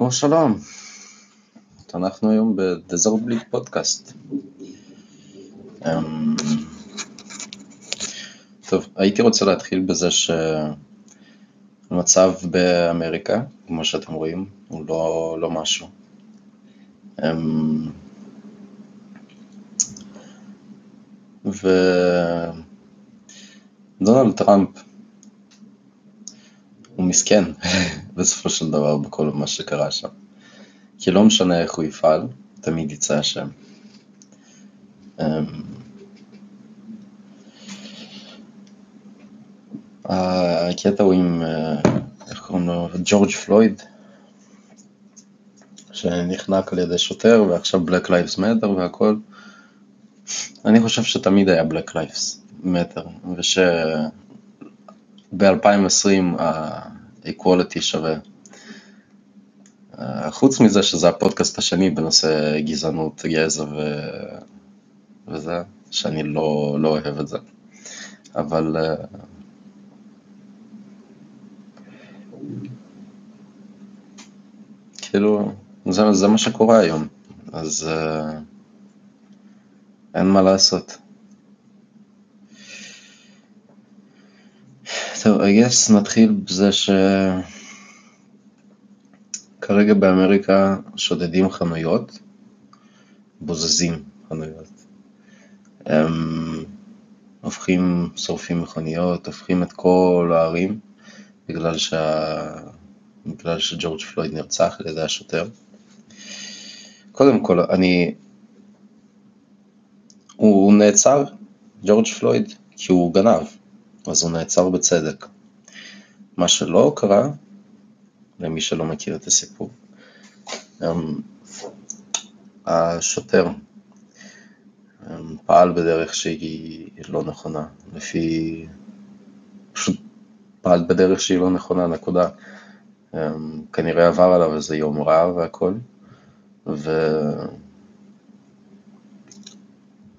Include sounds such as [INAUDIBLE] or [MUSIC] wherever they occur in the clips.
או שלום, אנחנו היום בדזרט בליק פודקאסט. טוב, הייתי רוצה להתחיל בזה שהמצב באמריקה, כמו שאתם רואים, הוא לא, לא משהו. אמ, ודונלד טראמפ הוא מסכן [LAUGHS] בסופו של דבר בכל מה שקרה שם. כי לא משנה איך הוא יפעל, תמיד יצא אשם. אמ, הקטע הוא עם, אה, איך קוראים לו, ג'ורג' פלויד, שנחנק על ידי שוטר ועכשיו Black Lives Matter והכל. אני חושב שתמיד היה Black Lives Matter, ושב-2020 ה-equality שווה. אה, חוץ מזה שזה הפודקאסט השני בנושא גזענות, גזע ו... וזה, שאני לא, לא אוהב את זה. אבל אה, כאילו, זה, זה מה שקורה היום, אז uh, אין מה לעשות. טוב, I guess נתחיל בזה שכרגע באמריקה שודדים חנויות, בוזזים חנויות. הם הופכים, שורפים מכוניות, הופכים את כל הערים בגלל שה... בגלל שג'ורג' פלויד נרצח על ידי השוטר. קודם כל, אני... הוא נעצר, ג'ורג' פלויד, כי הוא גנב, אז הוא נעצר בצדק. מה שלא קרה, למי שלא מכיר את הסיפור, אמ, השוטר אמ, פעל בדרך שהיא לא נכונה, לפי... פשוט פעל בדרך שהיא לא נכונה, נקודה. אמ, כנראה עבר עליו איזה יום רע והכל, והוא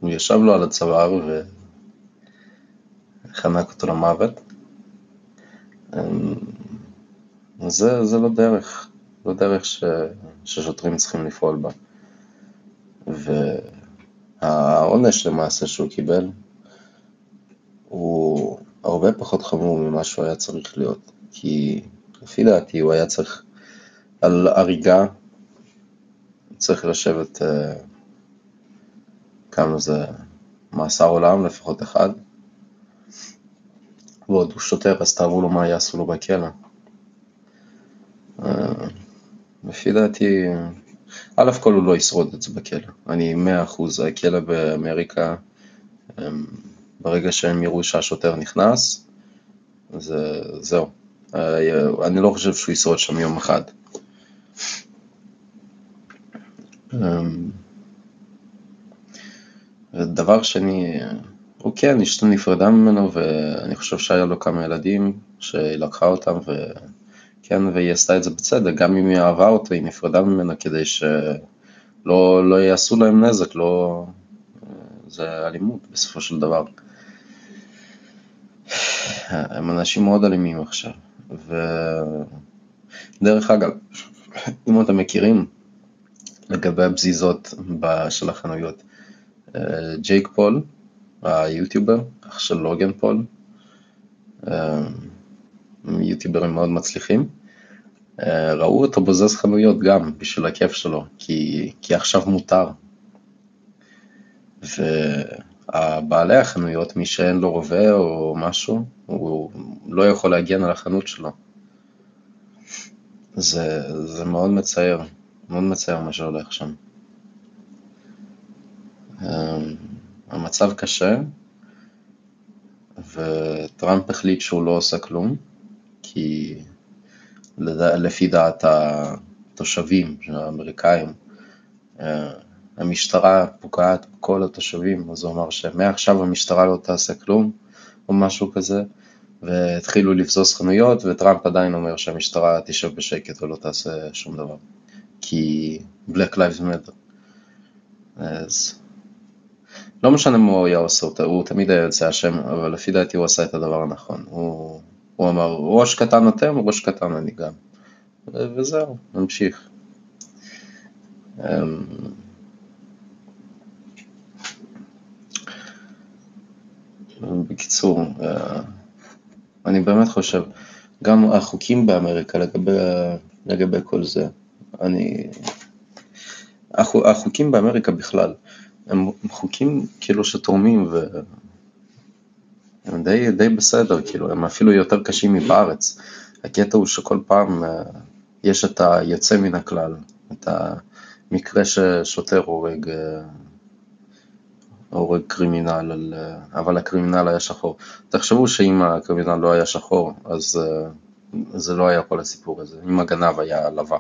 ישב לו על הצוואר וחנק אותו למוות. אמ, זה, זה לא דרך, לא דרך ש, ששוטרים צריכים לפעול בה. והעונש למעשה שהוא קיבל הוא הרבה פחות חמור ממה שהוא היה צריך להיות, כי לפי דעתי הוא היה צריך על הריגה, צריך לשבת uh, כמה זה מאסר עולם, לפחות אחד. ועוד הוא שוטר, אז תארו לו מה יעשו לו בכלא. Uh, לפי דעתי, א' כל הוא לא ישרוד את זה בכלא. אני מאה אחוז, הכלא באמריקה, ברגע שהם יראו שהשוטר נכנס, זה, זהו, אה, אני לא חושב שהוא ישרוד שם יום אחד. אמ, דבר שני, כן, אשתו נפרדה ממנו ואני חושב שהיה לו כמה ילדים שהיא לקחה אותם וכן, והיא עשתה את זה בצדק, גם אם היא אהבה אותו, היא נפרדה ממנו כדי שלא לא יעשו להם נזק, לא... זה אלימות בסופו של דבר. הם אנשים מאוד אלימים עכשיו. ודרך אגב, אם אתם מכירים לגבי הבזיזות של החנויות, אה, ג'ייק פול, היוטיובר, אח של לוגן פול, אה, יוטיוברים מאוד מצליחים, אה, ראו אותו בוזז חנויות גם בשביל הכיף שלו, כי, כי עכשיו מותר. והבעלי החנויות, מי שאין לו רובה או משהו, הוא לא יכול להגן על החנות שלו. זה, זה מאוד מצער, מאוד מצער מה שהולך שם. המצב קשה, וטראמפ החליט שהוא לא עושה כלום, כי לפי דעת התושבים, האמריקאים, אה, המשטרה פוגעת בכל התושבים, אז הוא אמר שמעכשיו המשטרה לא תעשה כלום, או משהו כזה, והתחילו לבזוז חנויות, וטראמפ עדיין אומר שהמשטרה תשב בשקט ולא תעשה שום דבר, כי Black Lives Matter. אז לא משנה מה הוא היה עושה, הוא תמיד היה יוצא אשם, אבל לפי דעתי הוא עשה את הדבר הנכון. הוא, הוא אמר, ראש קטן אתם, ראש קטן אני גם. וזהו, נמשיך. אמ, בקיצור, אה, אני באמת חושב, גם החוקים באמריקה לגבי, לגבי כל זה, אני... החוקים באמריקה בכלל, הם חוקים כאילו שתורמים והם די, די בסדר, כאילו, הם אפילו יותר קשים מבארץ. הקטע הוא שכל פעם אה, יש את היוצא מן הכלל, את המקרה ששוטר הורג, אה, הורג קרימינל, אה, אבל הקרימינל היה שחור. תחשבו שאם הקרימינל לא היה שחור, אז זה לא היה כל הסיפור הזה, אם הגנב היה לבן.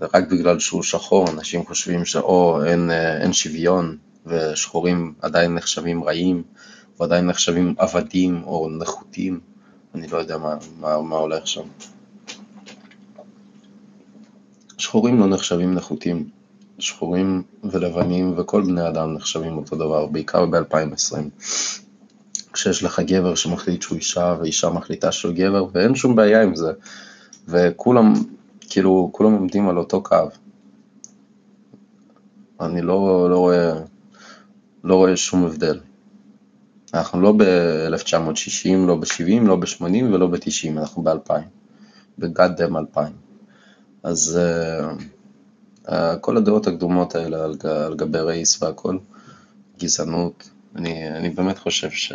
ורק בגלל שהוא שחור, אנשים חושבים שאו אין, אין שוויון ושחורים עדיין נחשבים רעים, או עדיין נחשבים עבדים או נחותים, אני לא יודע מה, מה, מה הולך שם. שחורים לא נחשבים נחותים, שחורים ולבנים וכל בני אדם נחשבים אותו דבר, בעיקר ב-2020. כשיש לך גבר שמחליט שהוא אישה ואישה מחליטה שהוא גבר ואין שום בעיה עם זה וכולם, כאילו, כולם עומדים על אותו קו. אני לא, לא, רואה, לא רואה שום הבדל. אנחנו לא ב-1960, לא ב-70, לא ב-80 ולא ב-90, אנחנו ב-2000, בגאד-דם 2000. אז uh, uh, כל הדעות הקדומות האלה על, על גבי רייס והכל, גזענות, אני, אני באמת חושב ש...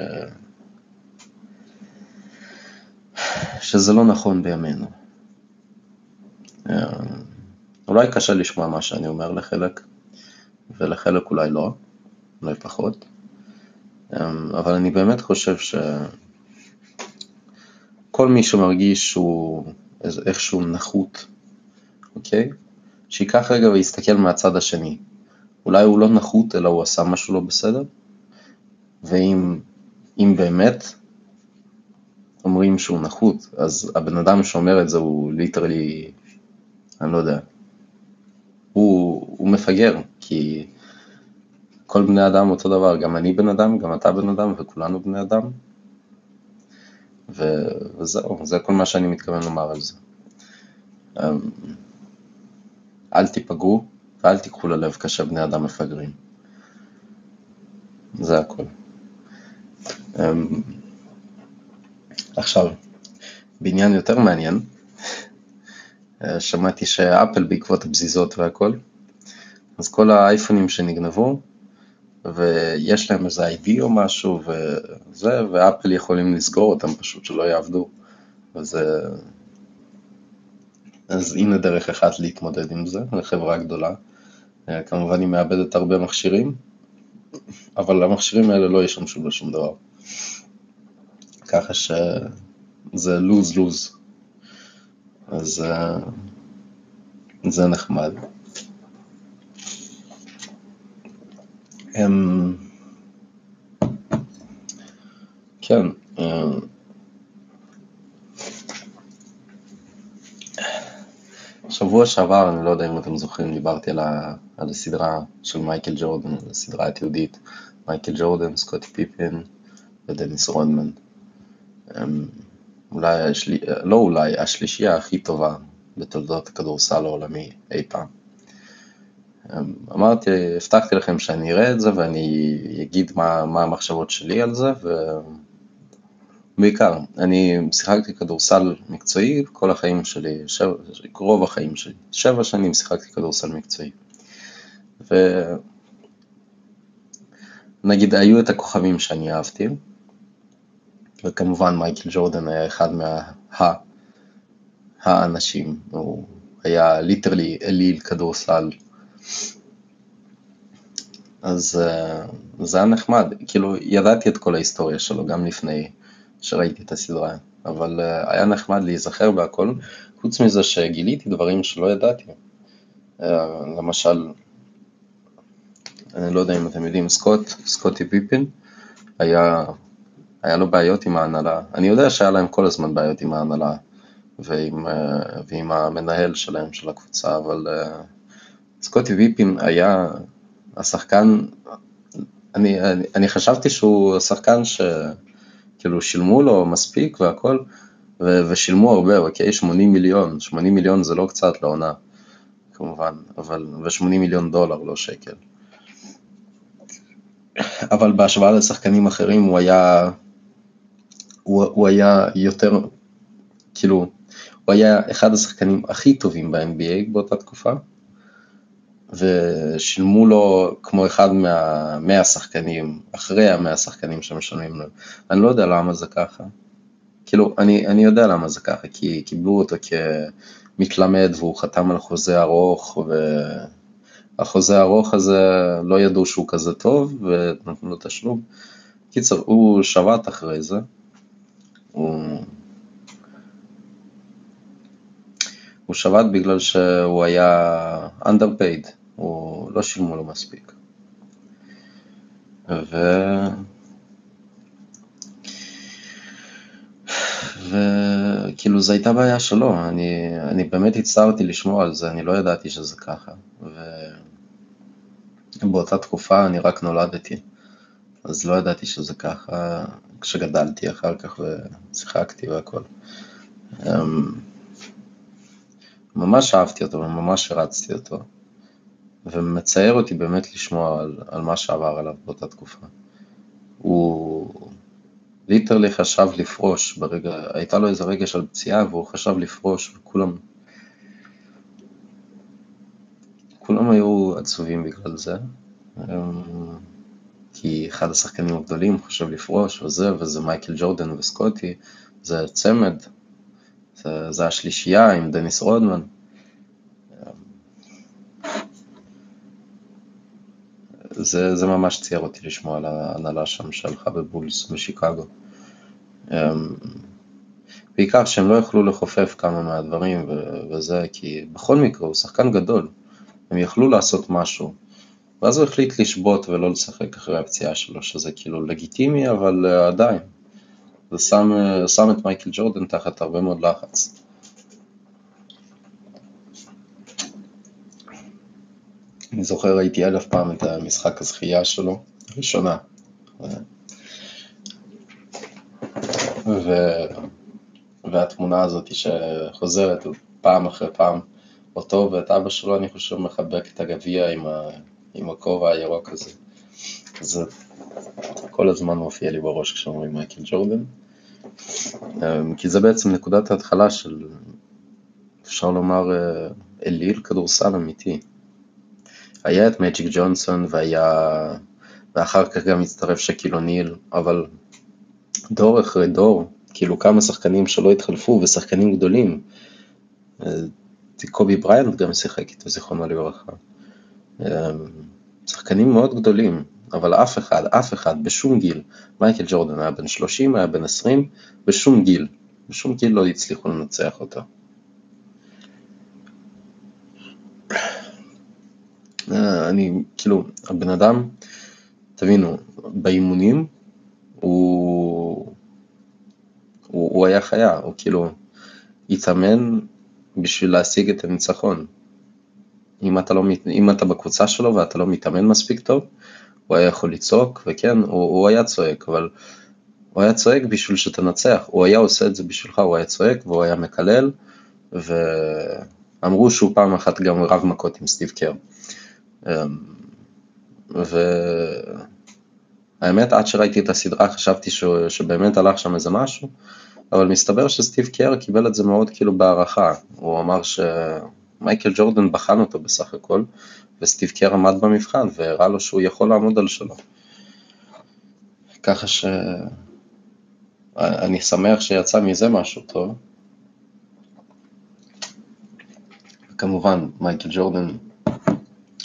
שזה לא נכון בימינו. Uh, אולי קשה לשמוע מה שאני אומר לחלק, ולחלק אולי לא, אולי פחות. אמ, אבל אני באמת חושב שכל מי שמרגיש שהוא איכשהו נחות, אוקיי? שיקח רגע ויסתכל מהצד השני. אולי הוא לא נחות אלא הוא עשה משהו לא בסדר, ואם באמת אומרים שהוא נחות, אז הבן אדם שאומר את זה הוא ליטרלי, אני לא יודע, הוא, הוא מפגר, כי כל בני אדם אותו דבר, גם אני בן אדם, גם אתה בן אדם וכולנו בני אדם. ו... וזהו, זה כל מה שאני מתכוון לומר על זה. אמ, אל תיפגעו ואל תיקחו ללב כאשר בני אדם מפגרים. זה הכל. אמ, עכשיו, בעניין יותר מעניין, שמעתי שאפל בעקבות הבזיזות והכל, אז כל האייפונים שנגנבו, ויש להם איזה ID או משהו וזה, ואפל יכולים לסגור אותם פשוט שלא יעבדו. אז, אז הנה דרך אחת להתמודד עם זה, לחברה גדולה. כמובן היא מאבדת הרבה מכשירים, אבל המכשירים האלה לא ישמשו לשום דבר. ככה שזה לוז-לוז. אז זה נחמד. הם... כן, אה, שבוע שעבר, אני לא יודע אם אתם זוכרים, דיברתי על, ה, על הסדרה של מייקל ג'ורדן, הסדרה התיעודית, מייקל ג'ורדן, סקוטי פיפין ודניס רודמן. הם, אולי, השלי, לא אולי, השלישייה הכי טובה בתולדות הכדורסל העולמי אי פעם. אמרתי, הבטחתי לכם שאני אראה את זה ואני אגיד מה, מה המחשבות שלי על זה, ובעיקר, אני שיחקתי כדורסל מקצועי כל החיים שלי, שבע, רוב החיים שלי, שבע שנים שיחקתי כדורסל מקצועי. ונגיד, היו את הכוכבים שאני אהבתי, וכמובן מייקל ג'ורדן היה אחד מה... האנשים, הוא היה ליטרלי אליל כדורסל. אז אה, זה היה נחמד, כאילו ידעתי את כל ההיסטוריה שלו גם לפני שראיתי את הסדרה, אבל אה, היה נחמד להיזכר בהכל, חוץ מזה שגיליתי דברים שלא ידעתי. אה, למשל, אני לא יודע אם אתם יודעים, סקוט, סקוטי פיפין, היה, היה לו בעיות עם ההנהלה. אני יודע שהיה להם כל הזמן בעיות עם ההנהלה ועם, ועם המנהל שלהם, של הקבוצה, אבל סקוטי ויפין היה השחקן, אני, אני, אני חשבתי שהוא שחקן שכאילו שילמו לו מספיק והכל, ו- ושילמו הרבה, אוקיי? 80 מיליון, 80 מיליון זה לא קצת לעונה, כמובן, אבל, ו-80 מיליון דולר, לא שקל. אבל בהשוואה לשחקנים אחרים הוא היה, הוא, הוא היה יותר, כאילו, הוא היה אחד השחקנים הכי טובים ב-NBA באותה תקופה, ושילמו לו כמו אחד מהמאה שחקנים, אחרי המאה שחקנים שמשלמים לו. אני לא יודע למה זה ככה. כאילו, אני, אני יודע למה זה ככה, כי קיבלו אותו כמתלמד והוא חתם על חוזה ארוך, והחוזה הארוך הזה לא ידעו שהוא כזה טוב ונתנו לו תשלום. קיצר, הוא שבת אחרי זה. הוא... הוא שבת בגלל שהוא היה underpaid, הוא לא שילמו לו מספיק. ו... וכאילו זו הייתה בעיה שלו, אני, אני באמת הצטערתי לשמוע על זה, אני לא ידעתי שזה ככה. ובאותה תקופה אני רק נולדתי, אז לא ידעתי שזה ככה כשגדלתי אחר כך ושיחקתי והכל. אמ, ממש אהבתי אותו וממש הרצתי אותו, ומצער אותי באמת לשמוע על, על מה שעבר עליו באותה תקופה. הוא ליטרלי חשב לפרוש ברגע, הייתה לו איזה רגע של פציעה והוא חשב לפרוש וכולם כולם היו עצובים בגלל זה, אמ, כי אחד השחקנים הגדולים חושב לפרוש וזה, וזה מייקל ג'ורדן וסקוטי, זה צמד, זה, זה השלישייה עם דניס רודמן. זה, זה ממש צייר אותי לשמוע על ההנהלה שם שהלכה בבולס בשיקגו. אמ, בעיקר שהם לא יכלו לחופף כמה מהדברים וזה, כי בכל מקרה הוא שחקן גדול, הם יכלו לעשות משהו. ואז הוא החליט לשבות ולא לשחק אחרי הפציעה שלו, שזה כאילו לגיטימי, אבל uh, עדיין. זה שם, uh, שם את מייקל ג'ורדן תחת הרבה מאוד לחץ. אני זוכר, ראיתי אלף פעם את המשחק הזכייה שלו, הראשונה. ו... והתמונה הזאת שחוזרת פעם אחרי פעם, אותו ואת אבא שלו, אני חושב, מחבק את הגביע עם, ה... עם הכובע הירוק הזה. זה כל הזמן מופיע לי בראש כשאומרים מייקל ג'ורדן. אמ, כי זה בעצם נקודת ההתחלה של, אפשר לומר, אה, אליל כדורסל אמיתי. היה את מג'יק ג'ונסון והיה, ואחר כך גם הצטרף שקיל אוניל, אבל דור אחרי דור, כאילו כמה שחקנים שלא התחלפו ושחקנים גדולים. אה, קובי בריאנט גם שיחק איתו, זיכרונו לברכה. אמ, שחקנים מאוד גדולים, אבל אף אחד, אף אחד, בשום גיל, מייקל ג'ורדן היה בן 30, היה בן 20, בשום גיל, בשום גיל לא הצליחו לנצח אותו. אה, אני, כאילו, הבן אדם, תבינו, באימונים הוא, הוא, הוא היה חיה, הוא כאילו התאמן בשביל להשיג את הניצחון. אם אתה, לא, אם אתה בקבוצה שלו ואתה לא מתאמן מספיק טוב, הוא היה יכול לצעוק, וכן, הוא, הוא היה צועק, אבל הוא היה צועק בשביל שתנצח, הוא היה עושה את זה בשבילך, הוא היה צועק והוא היה מקלל, ואמרו שהוא פעם אחת גם רב מכות עם סטיב קר. אמ, והאמת, עד שראיתי את הסדרה חשבתי ש... שבאמת הלך שם איזה משהו, אבל מסתבר שסטיב קר קיבל את זה מאוד כאילו בהערכה, הוא אמר שמייקל ג'ורדן בחן אותו בסך הכל, וסטיב קר עמד במבחן והראה לו שהוא יכול לעמוד על שלו. ככה ש... אני שמח שיצא מזה משהו טוב. כמובן, מייקל ג'ורדן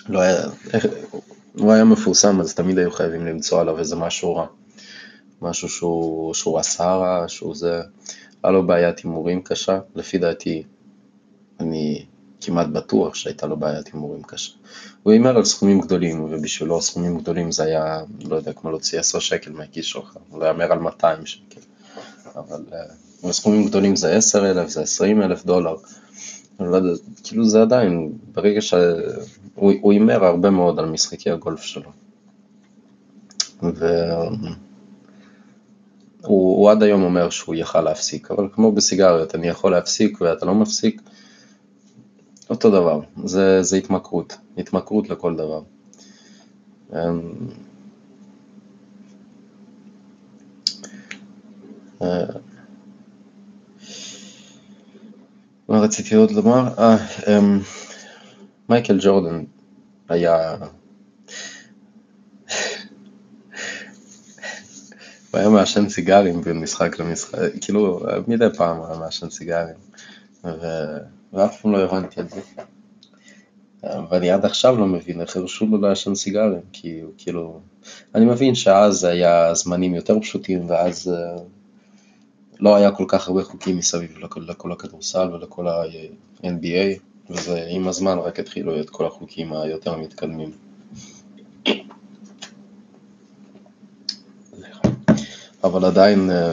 לא היה, הוא היה מפורסם, אז תמיד היו חייבים למצוא עליו איזה משהו רע. משהו שהוא, שהוא עשה רע, שהוא זה, היה לו בעיית הימורים קשה, לפי דעתי, אני כמעט בטוח שהייתה לו בעיית הימורים קשה. הוא הימר על סכומים גדולים, ובשבילו סכומים גדולים זה היה, לא יודע, כמו להוציא 10 שקל מהכיס שלך, הוא לא יאמר על 200 שקל, אבל uh, סכומים גדולים זה 10 אלף, זה 20 אלף דולר, לא יודע, כאילו זה עדיין, ברגע שהוא הימר הרבה מאוד על משחקי הגולף שלו. ו... הוא, הוא עד היום אומר שהוא יכל להפסיק, אבל כמו בסיגריות, אני יכול להפסיק ואתה לא מפסיק, אותו דבר, זה, זה התמכרות, התמכרות לכל דבר. אמ, אה, מה רציתי עוד לומר? אה, אמ, מייקל ג'ורדן היה... הוא היה מעשן סיגרים בין משחק למשחק, כאילו מדי פעם הוא היה מעשן סיגרים. ואף פעם לא הבנתי את זה. ואני עד עכשיו לא מבין איך הרשו לו לעשן סיגרים, כי הוא כאילו... אני מבין שאז היה זמנים יותר פשוטים, ואז אה, לא היה כל כך הרבה חוקים מסביב לכל, לכל הכדורסל ולכל ה-NBA, וזה עם הזמן רק התחילו את כל החוקים היותר מתקדמים. אבל עדיין, אה,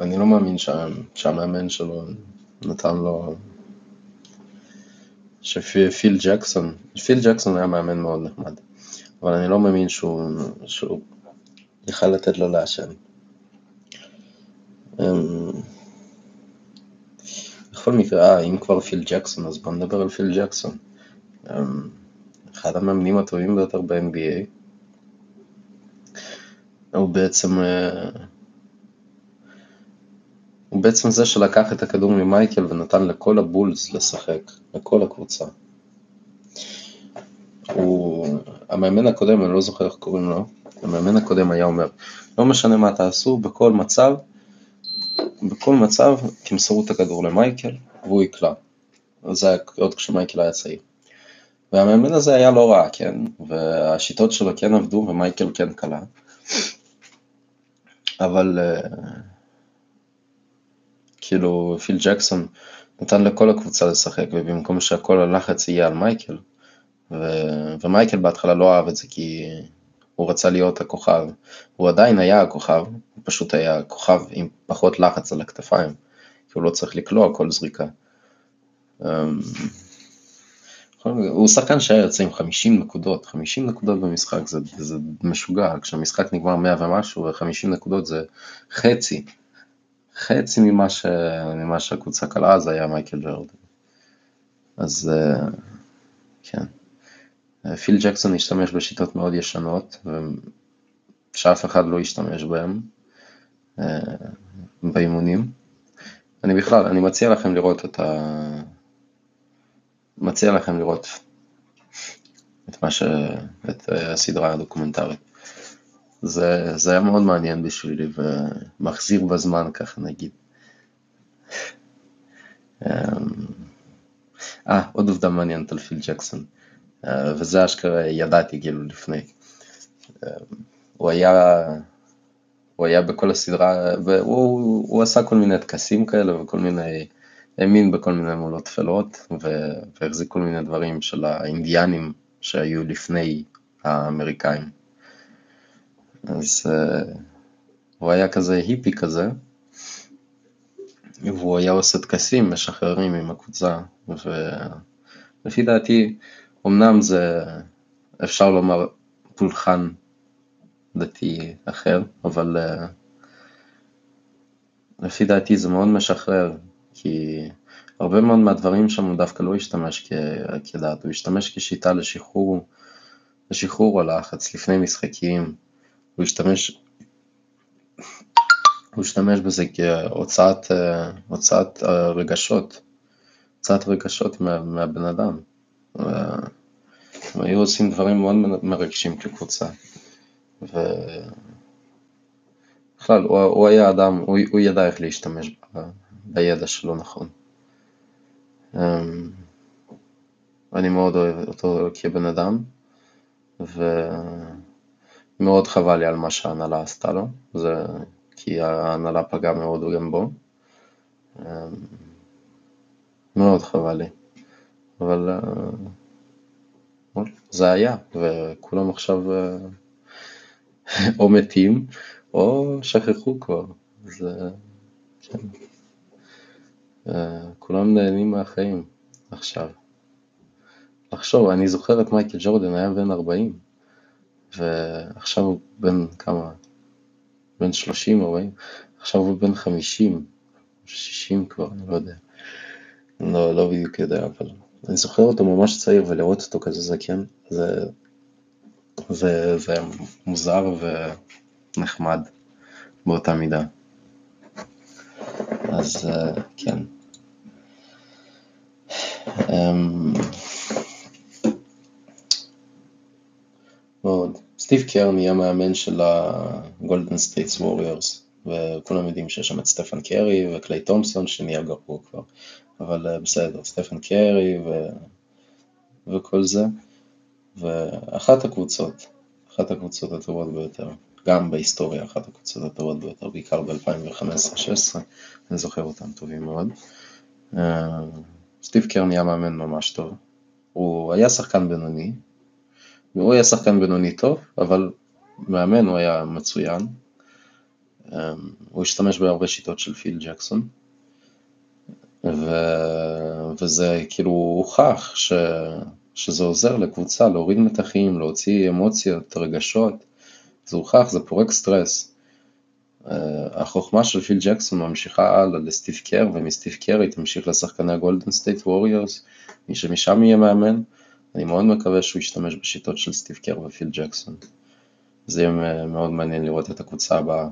אני לא מאמין שהמאמן שלו נתן לו, שפיל ג'קסון, פיל ג'קסון היה מאמן מאוד נחמד, אבל אני לא מאמין שהוא, שהוא יכל לתת לו לעשן. אמ, בכל מקרה, אה, אם כבר פיל ג'קסון, אז בוא נדבר על פיל ג'קסון. אמ, אחד המאמנים הטובים ביותר ב-NBA. הוא בעצם, אה, הוא בעצם זה שלקח את הכדור ממייקל ונתן לכל הבולס לשחק, לכל הקבוצה. הוא, המאמן הקודם, אני לא זוכר איך קוראים לו, המאמן הקודם היה אומר, לא משנה מה תעשו, בכל מצב, בכל מצב תמסרו את הכדור למייקל והוא יקלע. זה היה עוד כשמייקל היה צעיר. והמאמן הזה היה לא רע, כן, והשיטות שלו כן עבדו ומייקל כן קלע. אבל uh, כאילו פיל ג'קסון נתן לכל הקבוצה לשחק, ובמקום שהכל הלחץ יהיה על מייקל, ו... ומייקל בהתחלה לא אהב את זה כי הוא רצה להיות הכוכב, הוא עדיין היה הכוכב, הוא פשוט היה כוכב עם פחות לחץ על הכתפיים, כי הוא לא צריך לקלוע כל זריקה. אמ, הוא שחקן שהיה יוצא עם 50 נקודות, 50 נקודות במשחק זה, זה משוגע, כשהמשחק נגמר 100 ומשהו ו-50 נקודות זה חצי, חצי ממה, ש... ממה שהקבוצה קלה אז היה מייקל ג'ורדן. אז אה, כן. פיל ג'קסון השתמש בשיטות מאוד ישנות, שאף אחד לא השתמש בהן אה, באימונים. אני בכלל, אני מציע לכם לראות את ה... מציע לכם לראות את מה ש... את הסדרה הדוקומנטרית. זה, זה היה מאוד מעניין בשבילי ומחזיר בזמן ככה נגיד. אמ, אה, עוד עובדה מעניינת על פיל ג'קסון. אה, וזה אשכרה ידעתי כאילו לפני. אה, הוא היה, הוא היה בכל הסדרה, והוא הוא עשה כל מיני טקסים כאלה וכל מיני, האמין בכל מיני מולות טפלות והחזיק כל מיני דברים של האינדיאנים שהיו לפני האמריקאים. אז uh, הוא היה כזה היפי כזה, והוא היה עושה טקסים משחררים עם הקבוצה, ולפי דעתי אמנם זה, אפשר לומר, פולחן דתי אחר, אבל uh, לפי דעתי זה מאוד משחרר, כי הרבה מאוד מהדברים שם הוא דווקא לא השתמש כדת, הוא השתמש כשיטה לשחרור, לשחרור הלחץ לפני משחקים, הוא השתמש, הוא השתמש בזה כהוצאת אה, הוצאת אה, רגשות, הוצאת רגשות מה, מהבן אדם. הם היו עושים דברים מאוד מרגשים כקבוצה. ובכלל, הוא, הוא היה אדם, הוא, הוא ידע איך להשתמש ב, בידע שלו נכון. Um, אני מאוד אוהב אותו כבן אדם, ומאוד חבל לי על מה שההנהלה עשתה לו, זה כי ההנהלה פגעה מאוד גם בו. Um, מאוד חבל לי. אבל uh, זה היה, וכולם עכשיו uh, או מתים או שכחו כבר, אז כן. Uh, כולם נהנים מהחיים עכשיו. לחשוב, אני זוכר את מייקל ג'ורדן היה בן 40, ועכשיו הוא בן כמה? בן 30, 40, עכשיו הוא בן 50, 60 כבר, אני לא יודע. לא, לא בדיוק יודע, אבל אני זוכר אותו ממש צעיר ולראות אותו כזה זקן, זה, זה, זה מוזר ונחמד באותה מידה. אז כן. אמ, עוד, סטיב קר נהיה מאמן של הגולדן סטייט ווריורס, וכולם יודעים שיש שם את סטפן קרי וקליי תומפסון שנהיה גרוע כבר, אבל אה, בסדר, סטפן קרי ו... וכל זה, ואחת הקבוצות, אחת הקבוצות הטובות ביותר, גם בהיסטוריה אחת הקבוצות הטובות ביותר, בעיקר ב-2015-2016, אני זוכר אותם טובים מאוד. אה, סטיב קר נהיה מאמן ממש טוב, הוא היה שחקן בינוני, הוא היה שחקן בינוני טוב, אבל מאמן הוא היה מצוין. אמ, הוא השתמש בהרבה שיטות של פיל ג'קסון, ו... וזה כאילו הוכח ש... שזה עוזר לקבוצה להוריד מתחים, להוציא אמוציות, רגשות, זה הוכח, זה פורק סטרס. אה, החוכמה של פיל ג'קסון ממשיכה הלאה לסטיב קר, ומסטיב קר היא תמשיך לשחקני הגולדן סטייט ווריורס, מי שמשם יהיה מאמן. אני מאוד מקווה שהוא ישתמש בשיטות של סטיב קר ופיל ג'קסון. זה יהיה מאוד מעניין לראות את הקבוצה הבאה,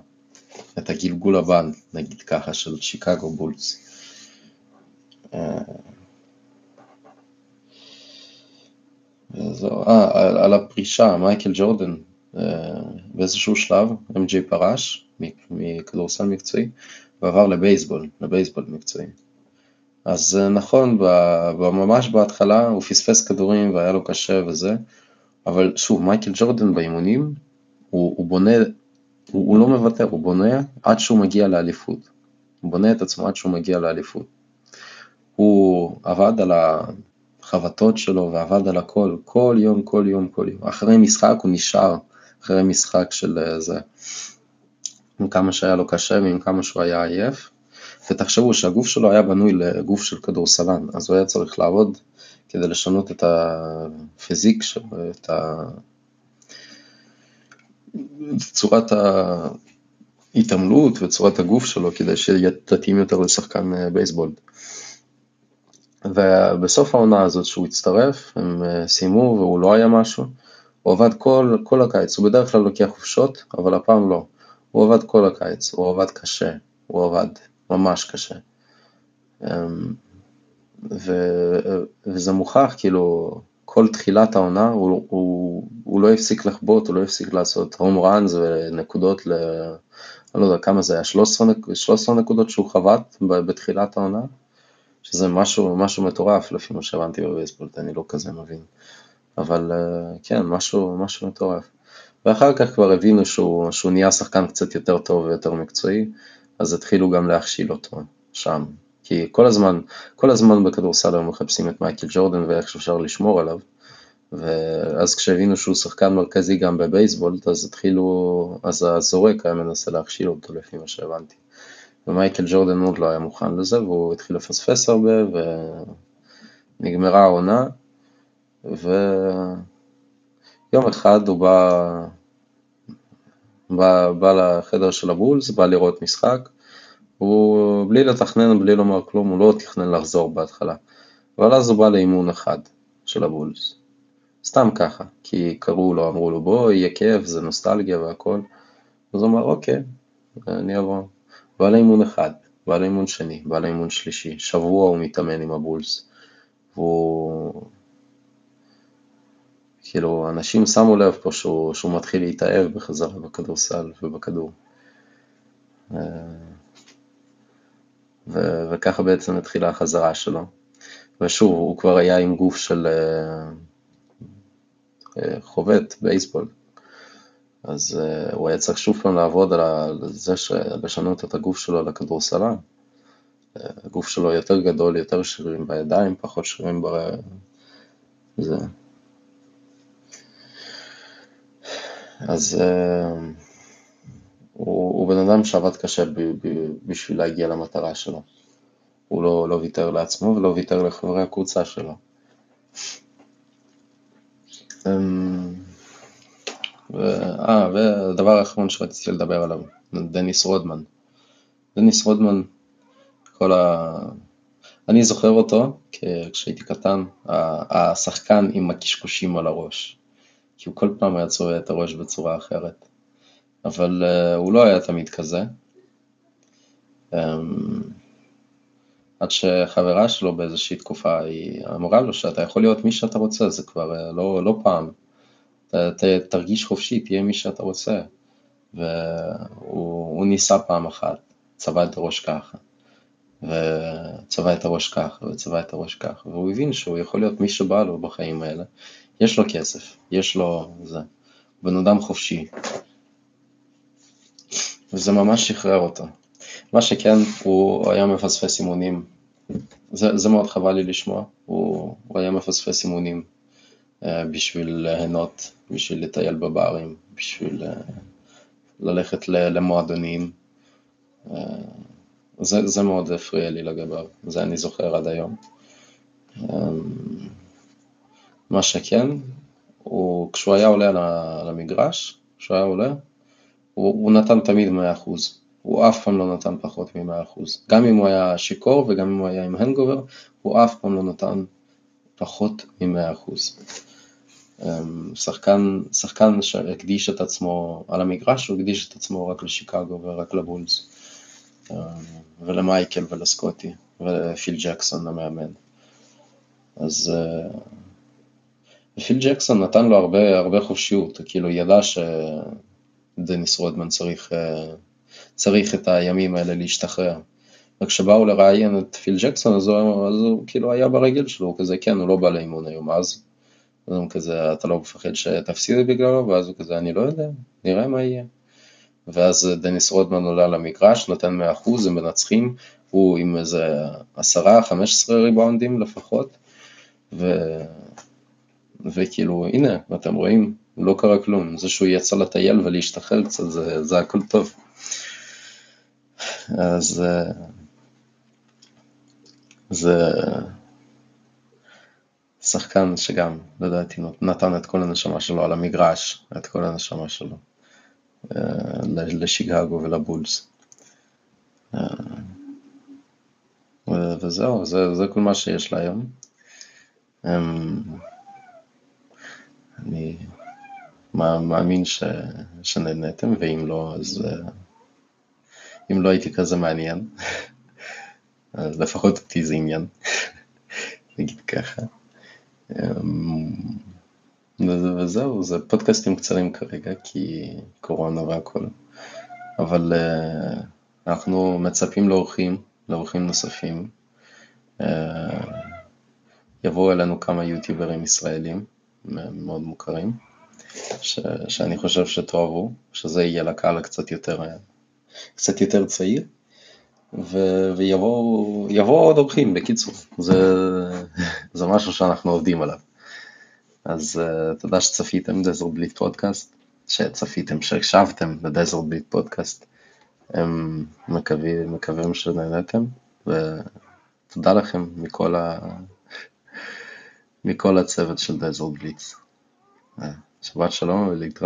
את הגלגול הבא, נגיד ככה, של שיקגו בולס. אה, אה, על, הפרישה, מייקל ג'ורדן, אה, באיזשהו שלב, MJ פרש מכדורסל מקצועי ועבר לבייסבול, לבייסבול מקצועי. אז אה, נכון, ממש בהתחלה הוא פספס כדורים והיה לו קשה וזה, אבל שוב, מייקל ג'ורדן באימונים, הוא, הוא בונה, הוא, הוא לא מוותר, הוא בונה עד שהוא מגיע לאליפות. הוא בונה את עצמו עד שהוא מגיע לאליפות. הוא עבד על החבטות שלו ועבד על הכל, כל יום, כל יום, כל יום. אחרי משחק הוא נשאר, אחרי משחק של אה, זה, עם כמה שהיה לו קשה ועם כמה שהוא היה עייף. ותחשבו שהגוף שלו היה בנוי לגוף של כדורסלן, אז הוא היה צריך לעבוד כדי לשנות את הפיזיק שלו, את, ה... צורת ההתעמלות וצורת הגוף שלו כדי שיתאים יותר לשחקן אה, בייסבול. ובסוף העונה הזאת שהוא הצטרף, הם אה, סיימו והוא לא היה משהו, הוא עבד כל, כל הקיץ, הוא בדרך כלל לוקח חופשות, אבל הפעם לא. הוא עבד כל הקיץ, הוא עבד קשה, הוא עבד ממש קשה. אמ, ו, וזה מוכח, כאילו, כל תחילת העונה הוא, הוא, הוא לא הפסיק לחבוט, הוא לא הפסיק לעשות הום ראנס ונקודות ל... אני לא יודע כמה זה היה, 13, 13 נקודות שהוא חבט בתחילת העונה, שזה משהו, משהו מטורף לפי מה שהבנתי בבייסבול, אני לא כזה מבין. אבל אה, כן, משהו, משהו מטורף. ואחר כך כבר הבינו שהוא, שהוא נהיה שחקן קצת יותר טוב ויותר מקצועי, אז התחילו גם להכשיל אותו שם. כי כל הזמן, כל הזמן בכדורסל היום מחפשים את מייקל ג'ורדן ואיך שאפשר לשמור עליו. ואז כשהבינו שהוא שחקן מרכזי גם בבייסבול, אז התחילו, אז הזורק היה מנסה להכשיל אותו לפי מה שהבנתי. ומייקל ג'ורדן עוד לא היה מוכן לזה, והוא התחיל לפספס הרבה, ונגמרה העונה, ויום אחד הוא בא בא, בא לחדר של הבולס, בא לראות משחק, הוא בלי לתכנן, בלי לומר כלום, הוא לא תכנן לחזור בהתחלה. אבל אז הוא בא לאימון אחד של הבולס. סתם ככה, כי קראו לו, אמרו לו בוא, יהיה כיף, זה נוסטלגיה והכל. אז הוא אמר אוקיי, אני אבוא. בא לאימון אחד, בא לאימון שני, בא לאימון שלישי, שבוע הוא מתאמן עם הבולס. והוא כאילו, אנשים שמו לב פה שהוא, שהוא מתחיל להתאהב בחזרה בכדורסל ובכדור. ו... וככה בעצם התחילה החזרה שלו. ושוב, הוא כבר היה עם גוף של אה, אה, חובט, בייסבול. אז uh, הוא היה צריך שוב פעם לעבוד על זה, לשנות את הגוף שלו לכדורסלן. הגוף שלו יותר גדול, יותר שרירים בידיים, פחות שרירים ב... זה. אז uh, הוא, הוא בן אדם שעבד קשה ב, ב, בשביל להגיע למטרה שלו. הוא לא, לא ויתר לעצמו ולא ויתר לחברי הקבוצה שלו. Um, אה, והדבר האחרון שרציתי לדבר עליו, דניס רודמן. דניס רודמן, כל ה... אני זוכר אותו כשהייתי קטן, השחקן עם הקשקושים על הראש. כי הוא כל פעם היה צובע את הראש בצורה אחרת. אבל uh, הוא לא היה תמיד כזה. Um, עד שחברה שלו באיזושהי תקופה, היא אמרה לו שאתה יכול להיות מי שאתה רוצה, זה כבר uh, לא, לא פעם. ת, ת, תרגיש חופשי, תהיה מי שאתה רוצה. והוא ניסה פעם אחת, צבע את הראש ככה, וצבע את הראש ככה, וצבע את הראש ככה, והוא הבין שהוא יכול להיות מי שבא לו בחיים האלה. יש לו כסף, יש לו זה, בן אדם חופשי, וזה ממש שחרר אותו. מה שכן, הוא היה מפספס אימונים, זה, זה מאוד חבל לי לשמוע, הוא, הוא היה מפספס אימונים uh, בשביל ליהנות, בשביל לטייל בברים, בשביל uh, ללכת למועדונים. Uh, זה, זה מאוד הפריע לי לגביו, זה אני זוכר עד היום. מה שכן, הוא, כשהוא היה עולה למגרש, כשהוא היה עולה, הוא, הוא נתן תמיד 100%, הוא אף פעם לא נתן פחות מ-100%. גם אם הוא היה שיכור וגם אם הוא היה עם הנגובר, הוא אף פעם לא נתן פחות מ-100%. אמ, שחקן, שחקן שהקדיש את עצמו על המגרש, הוא הקדיש את עצמו רק לשיקגו ורק לבולס, אמ, ולמייקל ולסקוטי, ופיל ג'קסון המאמן. אז ופיל ג'קסון נתן לו הרבה, הרבה חופשיות, כאילו ידע שדניס רודמן צריך, אה, צריך את הימים האלה להשתחרר. וכשבאו לראיין את פיל ג'קסון אז הוא, אז הוא כאילו היה ברגל שלו, הוא כזה כן, הוא לא בא לאימון היום, אז אז הוא כזה, אתה לא מפחד שתפסיד בגללו? ואז הוא כזה, אני לא יודע, נראה מה יהיה. ואז דניס רודמן עולה למגרש, נותן 100%, הם מנצחים, הוא עם איזה 10-15 ריבאונדים לפחות, ו... וכאילו, הנה, אתם רואים, לא קרה כלום, זה שהוא יצא לטייל ולהשתחרר קצת, זה, זה הכל טוב. אז זה שחקן שגם, לדעתי, נתן את כל הנשמה שלו על המגרש, את כל הנשמה שלו, אה, לשיגאגו ולבולס. אה, וזהו, זה, זה כל מה שיש להיום. אמ, אני מאמין ש... שנהנתם, ואם לא, אז... אה, אם לא הייתי כזה מעניין, [LAUGHS] אז לפחות אותי זה עניין, [LAUGHS] נגיד ככה. אמ, וזהו, זה פודקאסטים קצרים כרגע, כי קורונה והכל. אבל uh, אנחנו מצפים לאורחים, לאורחים נוספים. Uh, יבואו אלינו כמה יוטיוברים ישראלים. מאוד מוכרים, ש, שאני חושב שתאהבו, שזה יהיה לקהל קצת יותר, קצת יותר צעיר, ו, ויבואו עוד אורחים, בקיצור, זה, [LAUGHS] זה משהו שאנחנו עובדים עליו. אז uh, תודה שצפיתם דזר בליט פודקאסט, שצפיתם, שהקשבתם לדזר בליט פודקאסט. הם מקווים, מקווים שנהנתם, ותודה לכם מכל ה... מכל הצוות של דזר בליץ. אה, שבת שלום ולהתראות.